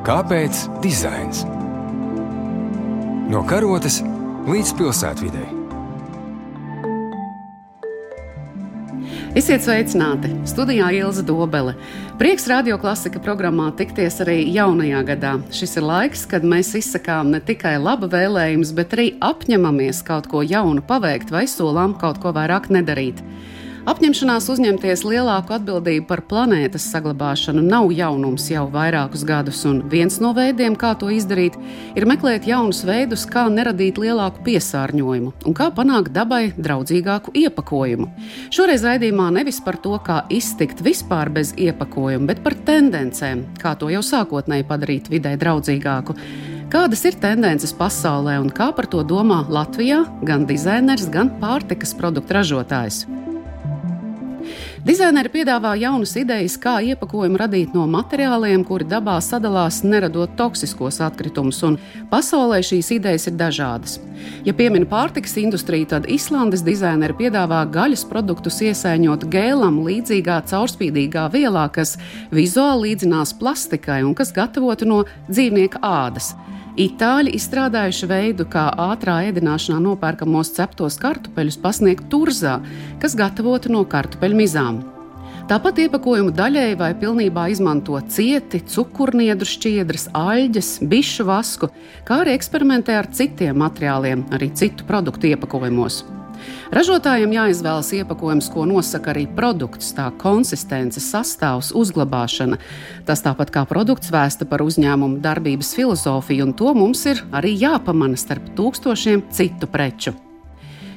Kāpēc dizains? No karotes līdz pilsētvidai. Esiet sveicināti! Studijā Ilza Dobele. Prieks radio klasika programmā tikties arī jaunajā gadā. Šis ir laiks, kad mēs izsakām ne tikai laba vēlējumus, bet arī apņemamies kaut ko jaunu paveikt vai solām kaut ko vairāk nedarīt. Apņemšanās uzņemties lielāku atbildību par planētas saglabāšanu nav jaunums jau vairākus gadus, un viens no veidiem, kā to izdarīt, ir meklēt jaunus veidus, kā neradīt lielāku piesārņojumu un kā panākt dabai draudzīgāku iepakojumu. Šoreiz raidījumā nevis par to, kā iztikt vispār bez iepakojuma, bet par tendencēm, kā to jau sākotnēji padarīt vidē draudzīgāku. Kādas ir tendences pasaulē un kā par to domā Latvijā gan dizainers, gan pārtikas produktu ražotājs? Dizaineri piedāvā jaunas idejas, kā iepakojumu radīt no materiāliem, kuri dabā sadalās, neradot toksiskos atkritumus, un pasaulē šīs idejas ir dažādas. Ja piemina pārtikas industriju, tad Islandes dizaineri piedāvā gaļas produktus iesaiņot gēlam līdzīgā caurspīdīgā vielā, kas vizuāli līdzinās plastikai un kas gatavota no dzīvnieka ādas. Itāļi izstrādājuši veidu, kā ātrā ēdināšanā nopērkamos ceptos kartupeļus pasniegt turzā, kas gatavota no kartupeļu mizām. Tāpat iepakojumu daļēji vai pilnībā izmanto cieti, cukurniedru šķiedras, aļģes, bišu vasku, kā arī eksperimentē ar citiem materiāliem, arī citu produktu iepakojumos. Ražotājiem jāizvēlas iepakojums, ko nosaka arī produkts, tā konsistence, sastāvs, uzglabāšana. Tas tāpat kā produkts vēsta par uzņēmumu darbības filozofiju, un to mums ir arī jāpamana starp tūkstošiem citu preču.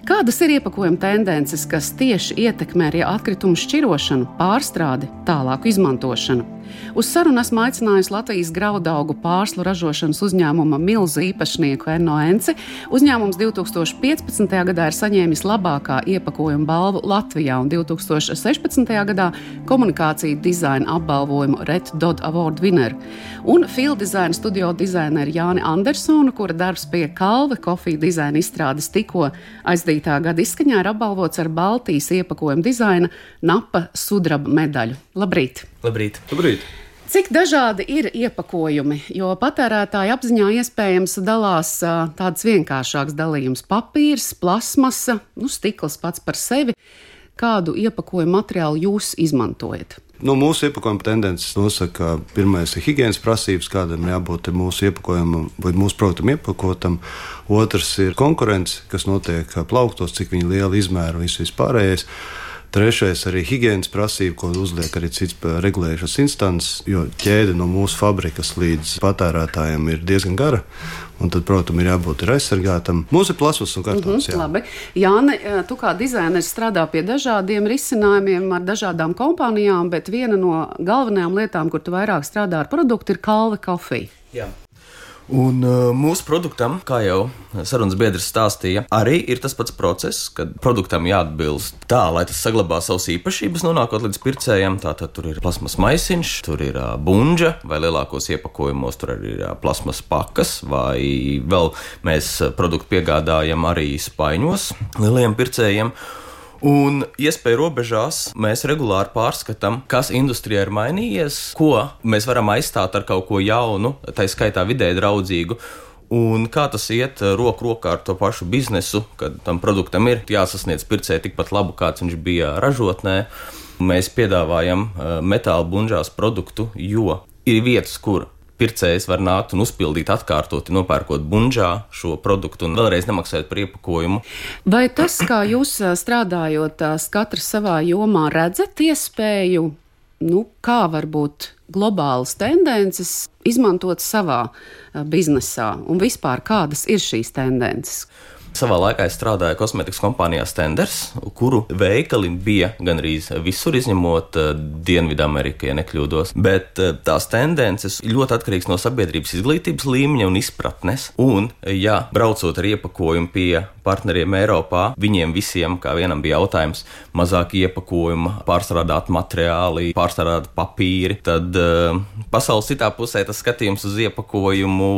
Kādas ir iepakojuma tendences, kas tieši ietekmē arī atkritumu šķirošanu, pārstrādi, tālāku izmantošanu? Uz sarunu esmu aicinājusi Latvijas graudaugu pārslu ražošanas uzņēmuma milzu īpašnieku Enno Enci. Uzņēmums 2015. gadā ir saņēmis labākā iepakojuma balvu Latvijā un 2016. gadā komunikāciju dizaina apbalvojumu Red Dot Award winner. Un field design studio dizaineru Jāni Andersonu, kura darbs pie kalve kofiju dizaina izstrādes tikko aizdītā gada izskaņā ir apbalvots ar Baltijas iepakojuma dizaina napa sudraba medaļu. Labrīt! Labrīt! Labrīt. Cik dažādi ir iepakojumi, jo patērētāja apziņā iespējams dalās tāds vienkāršāks dalījums - papīrs, plasmasa, nu, stikls pats par sevi. Kādu iepakojumu materiālu jūs izmantojat? Nu, mūsu iepakojuma tendences nosaka, ka pirmais ir higiēnas prasības, kādam jābūt mūsu iepakojumam vai mūsu produktam iepakotam. Otrs ir konkurence, kas notiek plauktos, cik liela izmēra un viss vispārējais. Trešais arī higiēnas prasība, ko uzliek arī cits regulējušas instances, jo ķēde no mūsu fabrikas līdz patērētājiem ir diezgan gara. Un tad, protams, ir jābūt ir aizsargātam. Mums ir plasmas un kartons. Mm -hmm, labi. Jāne, tu kā dizaineris strādā pie dažādiem risinājumiem ar dažādām kompānijām, bet viena no galvenajām lietām, kur tu vairāk strādā ar produktu, ir kalve kofija. Jā. Un uh, mūsu produktam, kā jau sarunas biedrs stāstīja, arī ir tas pats process, kad produktam jāatbilst tā, lai tas saglabā savas īpašības, nonākot līdz pircējiem. Tātad tur ir plasmas maisiņš, tur ir uh, bunģa, vai lielākos iepakojumos tur arī ir uh, plasmas pakas, vai vēl mēs uh, produktu piegādājam arī spaiņos lieliem pircējiem. Un iespēju robežās mēs regulāri pārskatām, kas industrijā ir mainījies, ko mēs varam aizstāt ar kaut ko jaunu, tā skaitā vidē draudzīgu. Un kā tas iet eh, roku rokā ar to pašu biznesu, kad tam produktam ir jāsasniedz pircēji tikpat labu, kāds viņš bija ražotnē. Mēs piedāvājam eh, metāla bunžās produktu, jo ir vietas, kur pircējs var nākt un uzpildīt atkārtoti, nopērkot bunžā šo produktu un vēlreiz nemaksājot par iepakojumu. Vai tas, kā jūs strādājot, katrs savā jomā redzat iespēju, nu, kā varbūt globālas tendences izmantot savā biznesā un vispār kādas ir šīs tendences? Savā laikā es strādāju kosmētikas kompānijā Stenders, kuru veikali bija gan arī visur, izņemot uh, Dienvidamerikā, ja nekļūdos. Bet uh, tās tendences ļoti atkarīgas no sabiedrības izglītības līmeņa un izpratnes. Un, ja braucot ar iepakojumu pie partneriem Eiropā, viņiem visiem, kā vienam bija jautājums, mazāk iepakojuma, pārstrādāt materiāli, pārstrādāt papīri, tad uh, pasaules citā pusē tas skatījums uz iepakojumu,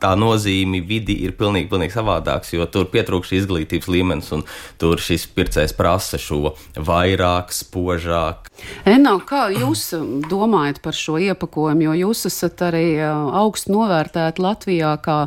tā nozīme vidi ir pilnīgi, pilnīgi savādāks, jo tur pietrūkst izglītības līmenis, un tur šis pircējs prasa šo vairāk, spožāk. Enno, kā jūs domājat par šo iepakojumu, jo jūs esat arī augstu novērtēti Latvijā kā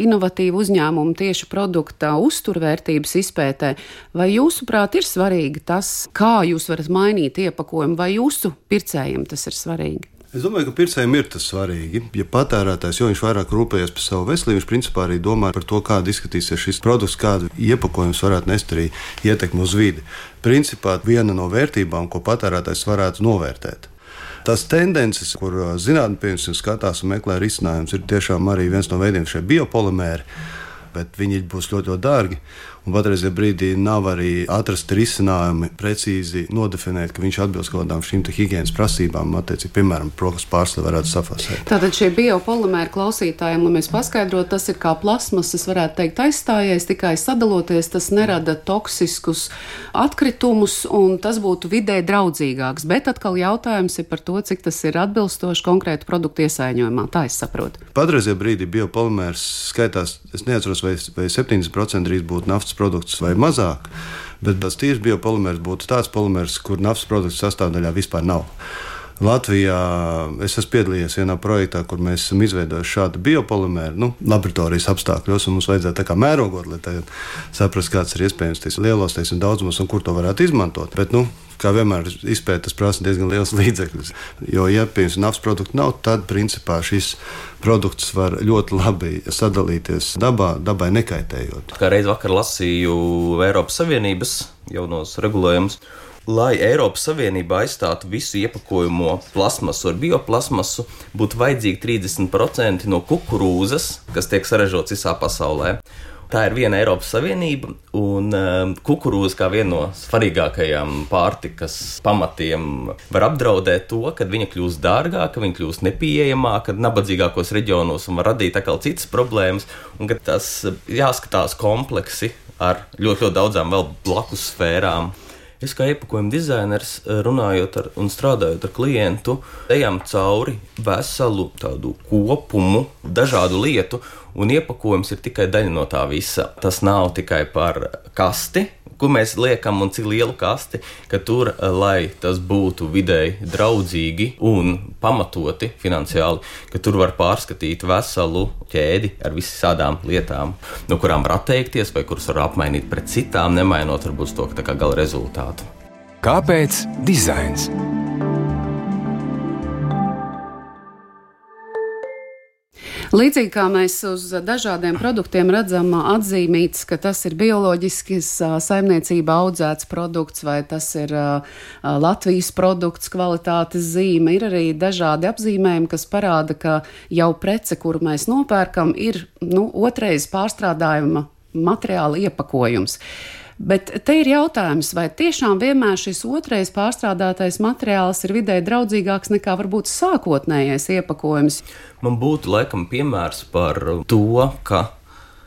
inovatīvu uzņēmumu tieši produkta uzturvērtības izpētē. Vai jūsuprāt ir svarīgi tas, kā jūs varat mainīt iepakojumu, vai jūsu pircējiem tas ir svarīgi? Es domāju, ka pircējiem ir tas svarīgi. Ja patērētājs, viņš vairāk rūpējas par savu veselību, viņš principā arī domā par to, kāda izskatīsies šis produkts, kādu iepakojums varētu nest arī ietekmi uz vidi. Principā viena no vērtībām, ko patērētājs varētu novērtēt. Tās tendences, kur zinātnē skatās un meklē risinājumus, ir tiešām arī viens no veidiem šie biopolimēri, bet viņi būs ļoti, ļoti dārgi. Un patreizajā brīdī nav arī atrasta risinājumi precīzi nodefinēt, ka viņš atbilst kaut kādām šīm higiēnas prasībām, attiecīgi, piemēram, prokas pārstāvju varētu safasēt. Tātad šie biopolimēri klausītājiem, lai mēs paskaidrotu, tas ir kā plasmas, es varētu teikt, aizstājies, tikai sadaloties, tas nerada toksiskus atkritumus, un tas būtu vidē draudzīgāks. Bet atkal jautājums ir par to, cik tas ir atbilstoši konkrētu produktu iesaiņojumā. Tā es saprotu. Patreizajā brīdī biopolimērs skaitās, es neatceros, vai, vai 70% drīz būtu naftas naftas produkts vai mazāk. Bet tas tīrs biopolimērs būtu tāds polimērs, kur naftas produktu sastāvdaļā vispār nav. Latvijā es esmu piedalījies vienā projektā, kur mēs esam izveidojuši šādu biopolimēru, nu, laboratorijas apstākļos, un mums vajadzēja tā kā mērogot, lai saprastu, kāds ir iespējams tas lielos teiksim, daudzumos un kur to varētu izmantot. Bet, nu, kā vienmēr, izpētes prasa diezgan liels līdzekļus. Jo, ja piemēram naftas produktu nav, tad principā šis produkts var ļoti labi sadalīties dabā, dabai nekaitējot. Kā reiz vakar lasīju Eiropas Savienības jaunos regulējumus lai Eiropas Savienība aizstātu visu iepakojumu plasmasu ar bioplasmasu, būtu vajadzīgi 30% no kukurūzas, kas tiek saražots visā pasaulē. Tā ir viena Eiropas Savienība, un um, kukurūza kā viena no svarīgākajām pārtikas pamatiem var apdraudēt to, ka viņa kļūst dārgāka, viņa kļūst nepieejamāka nabadzīgākos reģionos un var radīt atkal citas problēmas, un ka tas jāskatās kompleksi ar ļoti, ļoti daudzām vēl blakus sfērām. Es kā iepakojuma dizainers, eh, runājot ar, un strādājot ar klientu, ejam cauri veselu tādu kopumu, dažādu lietu, un iepakojums ir tikai daļa no tā visa. Tas nav tikai par kasti, kur mēs liekam un cik lielu kasti, ka tur, eh, lai tas būtu vidēji draudzīgi un pamatoti finansiāli, ka tur var pārskatīt veselu ķēdi ar visādām lietām, no kurām var atteikties vai kuras var apmainīt pret citām, nemainot varbūt to gala rezultātu. Kāpēc dizains? Līdzīgi kā mēs uz dažādiem produktiem redzam atzīmīts, ka tas ir bioloģisks saimniecība audzēts produkts vai tas ir Latvijas produkts, kvalitātes zīme, ir arī dažādi apzīmējumi, kas parāda, ka jau prece, kuru mēs nopērkam, ir nu, otrais pārstrādājuma materiāla iepakojums. Bet te ir jautājums, vai tiešām vienmēr šis otrais pārstrādātais materiāls ir vidē draudzīgāks nekā varbūt sākotnējais iepakojums? Man būtu laikam piemērs par to, ka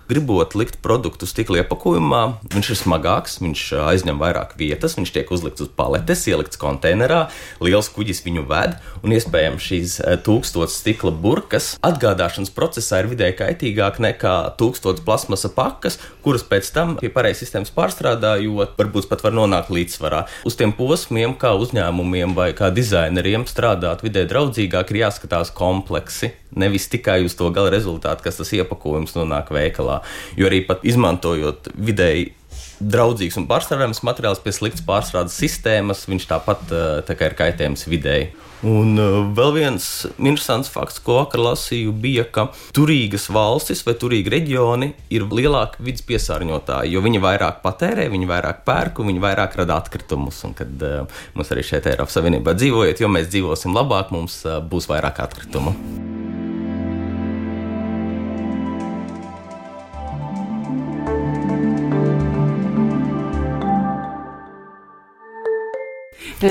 gribot likt produktu stikla iepakojumā, viņš ir smagāks, viņš aizņem vairāk vietas, viņš tiek uzlikts uz paletes, ielikts konteinerā, liels kuģis viņu ved, un iespējams šīs tūkstotis stikla burkas atgādāšanas procesā ir vidēji kaitīgāk nekā tūkstotis plasmasa pakas, kuras pēc tam pie pareizes sistēmas pārstrādājot, varbūt pat var nonākt līdzsvarā. Uz tiem posmiem, kā uzņēmumiem vai kā dizaineriem strādāt vidē draudzīgāk, ir jāskatās kompleksi nevis tikai uz to gala rezultātu, kas tas iepakojums nonāk veikalā. Jo arī pat izmantojot vidēji draudzīgs un pārstrādājams materiāls pie sliktas pārstrādes sistēmas, viņš tāpat tā ir kaitējums vidēji. Un vēl viens interesants fakts, ko vakar lasīju, bija, ka turīgas valstis vai turīgi reģioni ir lielāki vidas piesārņotāji, jo viņi vairāk patērē, viņi vairāk pērk viņi vairāk rada atkritumus. Un kad uh, mums arī šeit Eiropas Savienībā dzīvojot, jo mēs dzīvosim labāk, mums būs vairāk atkritumu.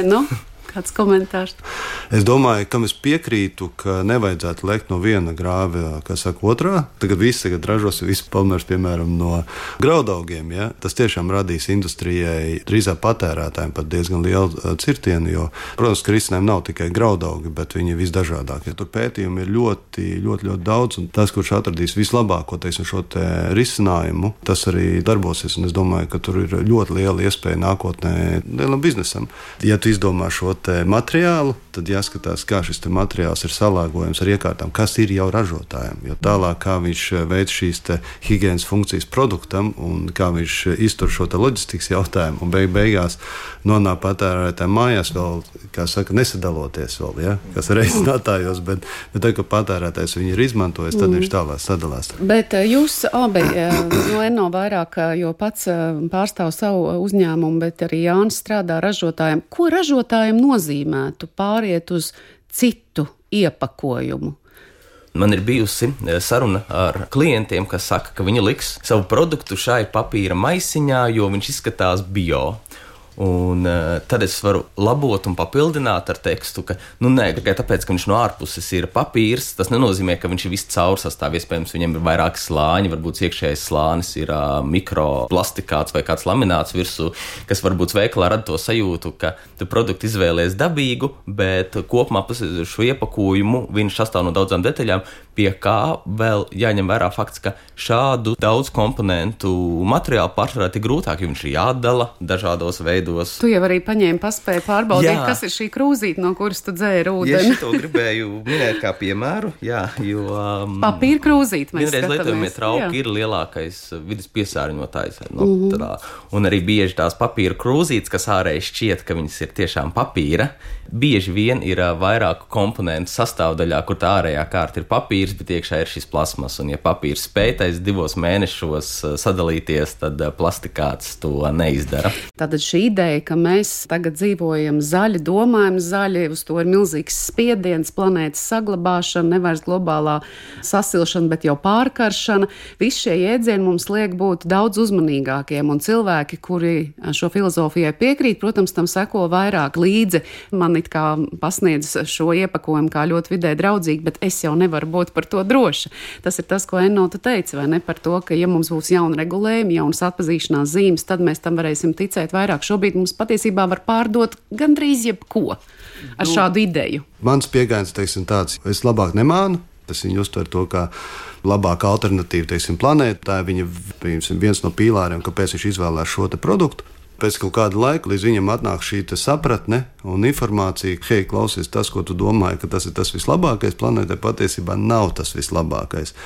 Nu, Kāds komentārs? Es domāju, kam es piekrītu, ka nevajadzētu lekt no viena grāva, kā saka, otrā. Tagad viss tagad ražos, viss polmers, piemēram, no graudaugiem. Ja? Tas tiešām radīs industrijai, drīzāk patērētājiem pat diezgan lielu cirtienu, jo, protams, ka risinājumi nav tikai graudaugi, bet viņi ir visdažādākie. Tur pētījumi ir ļoti, ļoti, ļoti daudz, un tas, kurš atradīs vislabāko teiksim, šo te risinājumu, tas arī darbosies. Un es domāju, ka tur ir ļoti liela iespēja nākotnē lielam biznesam. Ja tu izdomā šo materiālu, tad jāskatās, kā šis materiāls ir salāgojams ar iekārtām, kas ir jau ražotājiem. Jo tālāk, kā viņš veic šīs higiēnas funkcijas produktam un kā viņš iztur šo loģistikas jautājumu, un beig beigās nonāk patērētājiem mājās, vēl, saka, nesadaloties vēl, ja? kas ir reizinātājos, bet, bet tad, kad patērētājs viņu ir izmantojis, tad mm. viņš tālāk sadalās. Bet eh, jūs abi eh, no NO vairāk, eh, jo pats pārstāv savu uzņēmumu, bet arī Jānis strādā ražotājiem. Ko ražotājiem nozīmētu pāriet uz citu iepakojumu? Man ir bijusi saruna ar klientiem, kas saka, ka viņi liks savu produktu šai papīra maisiņā, jo viņš izskatās bio. Un uh, tad es varu labot un papildināt ar tekstu, ka, nu, nē, tikai tāpēc, ka viņš no ārpuses ir papīrs, tas nenozīmē, ka viņš ir viss caursastāvs. Iespējams, viņam ir vairāki slāņi, varbūt iekšējais slānis ir uh, mikroplastikāts vai kāds lamināts virsū, kas varbūt veikalā rada to sajūtu, ka tu produktu izvēlējies dabīgu, bet kopumā šo iepakojumu viņš sastāv no daudzām detaļām, pie kā vēl jāņem vērā fakts, ka šādu daudz komponentu materiālu pārsvarā ir grūtāk, jo viņš ir jādala dažādos veidos veidos. Tu jau arī paņēmi paspēju pārbaudīt, jā. kas ir šī krūzīte, no kuras tu dzēri ūdeni. Es to gribēju minēt kā piemēru, jā, jo. Um, Papīra krūzīte mēs vienreiz lietojamie trauki jā. ir lielākais vidas piesārņotājs. No, mm -hmm. tā, un arī bieži tās papīra krūzītes, kas ārēji šķiet, ka viņas ir tiešām papīra, bieži vien ir uh, vairāku komponentu sastāvdaļā, kur tā ārējā kārta ir papīrs, bet iekšā ir šis plasmas. Un ja papīrs spēj divos mēnešos sadalīties, tad plastikāts to neizdara. Tātad šī ideja, ka mēs tagad dzīvojam zaļi, domājam zaļi, uz to ir milzīgs spiediens, planētas saglabāšana, nevis globālā sasilšana, bet jau pārkaršana. Visi šie jēdzieni mums liek būt daudz uzmanīgākiem, un cilvēki, kuri šo filozofijai piekrīt, protams, tam seko vairāk līdzi. Man it kā pasniedz šo iepakojumu kā ļoti vidē draudzīgi, bet es jau nevaru būt par to droša. Tas ir tas, ko Enota teica, vai ne par to, ka ja mums būs jauni regulējumi, jaunas atpazīšanās zīmes, tad mēs tam varēsim ticēt vairāk šobrīd mums patiesībā var pārdot gandrīz jebko ar nu, šādu ideju. Mans pieejams ir tāds, ka es labāk nemānu. Es viņu uztveru to kā labāku alternatīvu teiksim, planētai. Tā ir viņa, piemēram, viens no pīlāriem, kāpēc viņš izvēlējās šo produktu. Pēc kaut kāda laika līdz viņam atnāk šī sapratne un informācija, ka, hei, klausies, tas, ko tu domāji, ka tas ir tas vislabākais planētai, patiesībā nav tas vislabākais.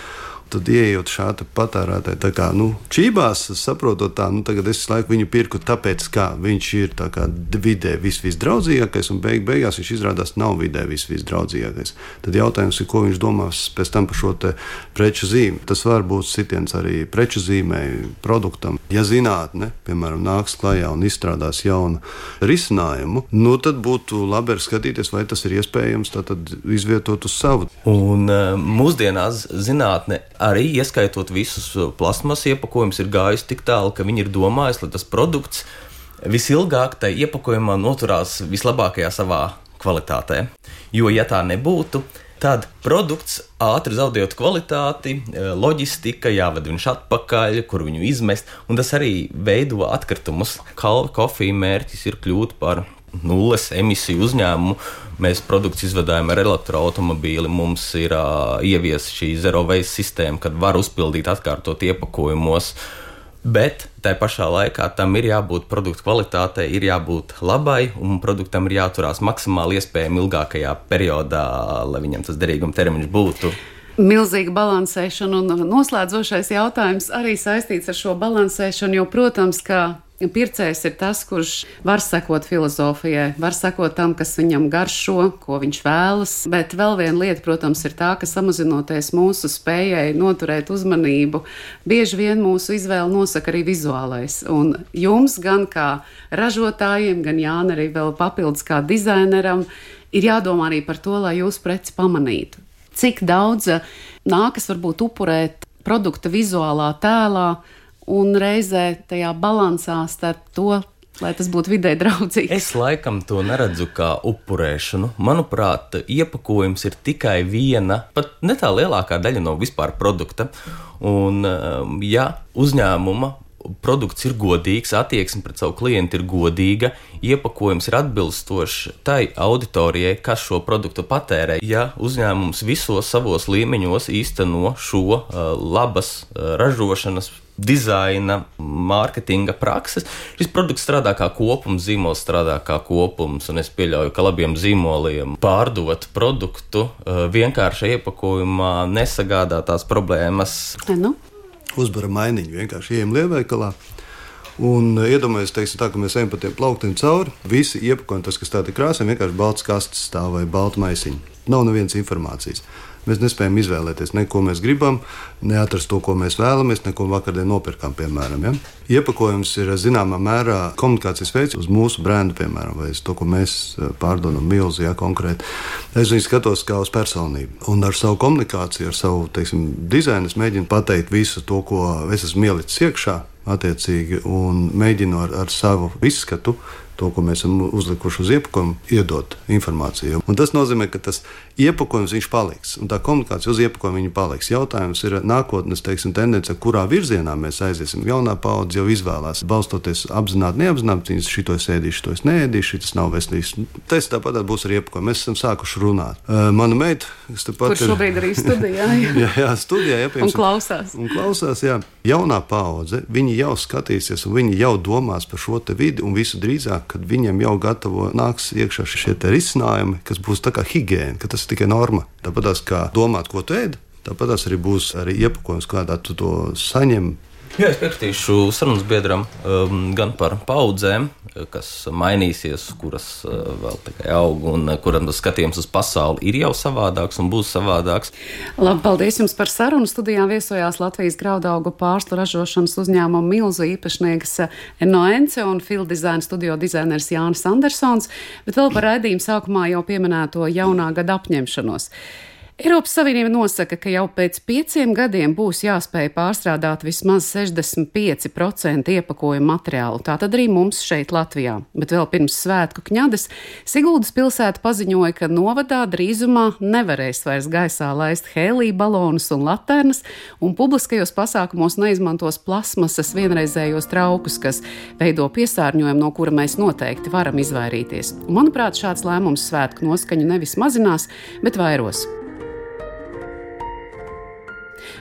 Tad, ieejot šādi patērētāji, tā kā nu, čībās, saprotot, tā, nu, tagad es laiku viņu pirku, tāpēc, ka viņš ir tā kā vidē vis, visdraudzīgākais, un beig, beigās viņš izrādās nav vidē vis, visdraudzīgākais. Tad jautājums ir, ko viņš domās pēc tam par šo preču zīmi. Tas var būt sitiens arī preču zīmēji, produktam. Ja zinātne, piemēram, nāks klajā un izstrādās jaunu risinājumu, nu, tad būtu labi arī skatīties, vai tas ir iespējams izvietot uz savu. Un mūsdienās zinātne arī ieskaitot visus uh, plasmas iepakojumus, ir gājis tik tālu, ka viņi ir domājuši, lai tas produkts visilgāk tajā iepakojumā noturās vislabākajā savā kvalitātē. Jo, ja tā nebūtu, tad produkts ātri zaudējot kvalitāti, uh, loģistika, jāved viņš atpakaļ, kur viņu izmest, un tas arī veido atkritumus. Kofija mērķis ir kļūt par nulles emisiju uzņēmumu. Mēs produktus izvedājam ar elektroautobīli. Mums ir uh, ieviesta šī zero waste sistēma, kad var uzpildīt, atkārtot iepakojumos. Bet tā pašā laikā tam ir jābūt produktu kvalitātei, ir jābūt labai, un produktam ir jāturās maksimāli iespējami ilgākajā periodā, lai viņam tas derīguma termiņš būtu. Milzīga balansēšana un noslēdzošais jautājums arī saistīts ar šo balansēšanu, jo, protams, ka Pircējs ir tas, kurš var sekot filozofijai, var sekot tam, kas viņam garšo, ko viņš vēlas. Bet vēl viena lieta, protams, ir tā, ka samazinoties mūsu spējai noturēt uzmanību, bieži vien mūsu izvēle nosaka arī vizuālais. Un jums, gan kā ražotājiem, gan Jānis, arī vēl papildus kā dizaineram, ir jādomā arī par to, lai jūs preci pamanītu. Cik daudz nākas varbūt upurēt produkta vizuālā tēlā, un reizē tajā balansā starp to, lai tas būtu vidē draudzīgs. Es laikam to neredzu kā upurēšanu. Manuprāt, iepakojums ir tikai viena, pat ne tā lielākā daļa no vispār produkta. Un, um, ja uzņēmuma produkts ir godīgs, attieksme pret savu klientu ir godīga, iepakojums ir atbilstošs tai auditorijai, kas šo produktu patērē. Ja uzņēmums visos savos līmeņos īsteno šo uh, labas uh, ražošanas dizaina, mārketinga prakses. Šis produkts strādā kā kopums, zīmols strādā kā kopums, un es pieļauju, ka labiem zīmoliem pārdot produktu uh, vienkārši iepakojumā nesagādā tās problēmas. Nu? Uzbara mainiņu, vienkārši ejam lielveikalā. Un iedomājieties, teiksim, tā, ka mēs ejam pa tiem plauktiem cauri. Visi iepakojumi, tas, kas tādā krāsā, vienkārši balts kastes stāv vai balta maisiņa. Nav nevienas informācijas. Mēs nespējam izvēlēties neko, ko mēs gribam, neatrast to, ko mēs vēlamies, neko vakardien nopirkām, piemēram. Ja? Iepakojums ir zināmā mērā komunikācijas veids uz mūsu brendu, piemēram, vai uz to, ko mēs eh, pārdodam milzu, ja konkrēti. Es viņu skatos kā uz personību. Un ar savu komunikāciju, ar savu teiksim, dizainu es mēģinu pateikt visu to, ko es esmu ielicis iekšā, attiecīgi, un mēģinu ar, ar savu izskatu to, ko mēs esam uzlikuši uz iepakojuma, iedot informāciju. Un tas nozīmē, ka tas iepakojums paliks, un tā komunikācija uz iepakojuma paliks. Jautājums ir nākotnes teiksim, tendence, kurā virzienā mēs aiziesim. Jaunā paudze jau izvēlās, balstoties apzināti, neapzināti, viņas šito ēdīšu, šito neēdīšu, šis nav veselīgs. Tas tāpat būs ar iepakojuma. Mēs esam sākuši runāt. Mana meita, kas tepat ir šobrīd arī studijā, jā, jā, jā studijā, jā, piemēram, un klausās. Un klausās jā. Jaunā paudze, viņi jau skatīsies, un viņi jau domās par šo vidi, un visu drīzāk kad viņiem jau gatavo nāks iekšā šie risinājumi, kas būs tā kā higiēna, ka tas ir tikai norma. Tāpat kā domāt, ko tu ēd, tāpat arī būs arī iepakojums, kādā tu to saņem. Jā, es piekritīšu sarunas biedram um, gan par paudzēm, kas mainīsies, kuras uh, vēl tikai aug, un uh, kuram skatījums uz pasauli ir jau savādāks un būs savādāks. Labi, paldies jums par sarunu. Studijā viesojās Latvijas graudaugu pārslu ražošanas uzņēmuma milzu īpašnieks Noence un Field Design studio dizainers Jānis Andersons, bet vēl par raidījumu sākumā jau pieminēto jaunā gada apņemšanos. Eiropas Savienība nosaka, ka jau pēc pieciem gadiem būs jāspēj pārstrādāt vismaz 65% iepakojumu materiālu. Tātad arī mums šeit Latvijā. Bet vēl pirms svētku kņades Siguldas pilsēta paziņoja, ka novadā drīzumā nevarēs vairs gaisā laist hēlī balonus un laternas, un publiskajos pasākumos neizmantos plasmasas vienreizējos traukus, kas veido piesārņojumu, no kura mēs noteikti varam izvairīties. Manuprāt, šāds lēmums svētku noskaņu nevis mazinās, bet vairos.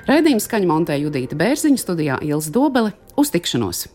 Raidījums skaņu montē Judīta Bērziņa studijā Ielas Dobele uz tikšanos!